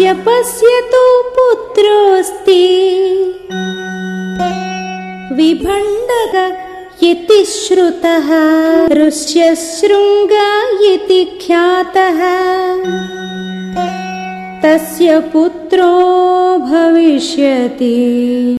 पस्य तु पुत्रोऽस्ति। विभण्डग इति श्रुतः ऋष्यशृङ्ग इति ख्यातः। तस्य पुत्रो भविष्यति।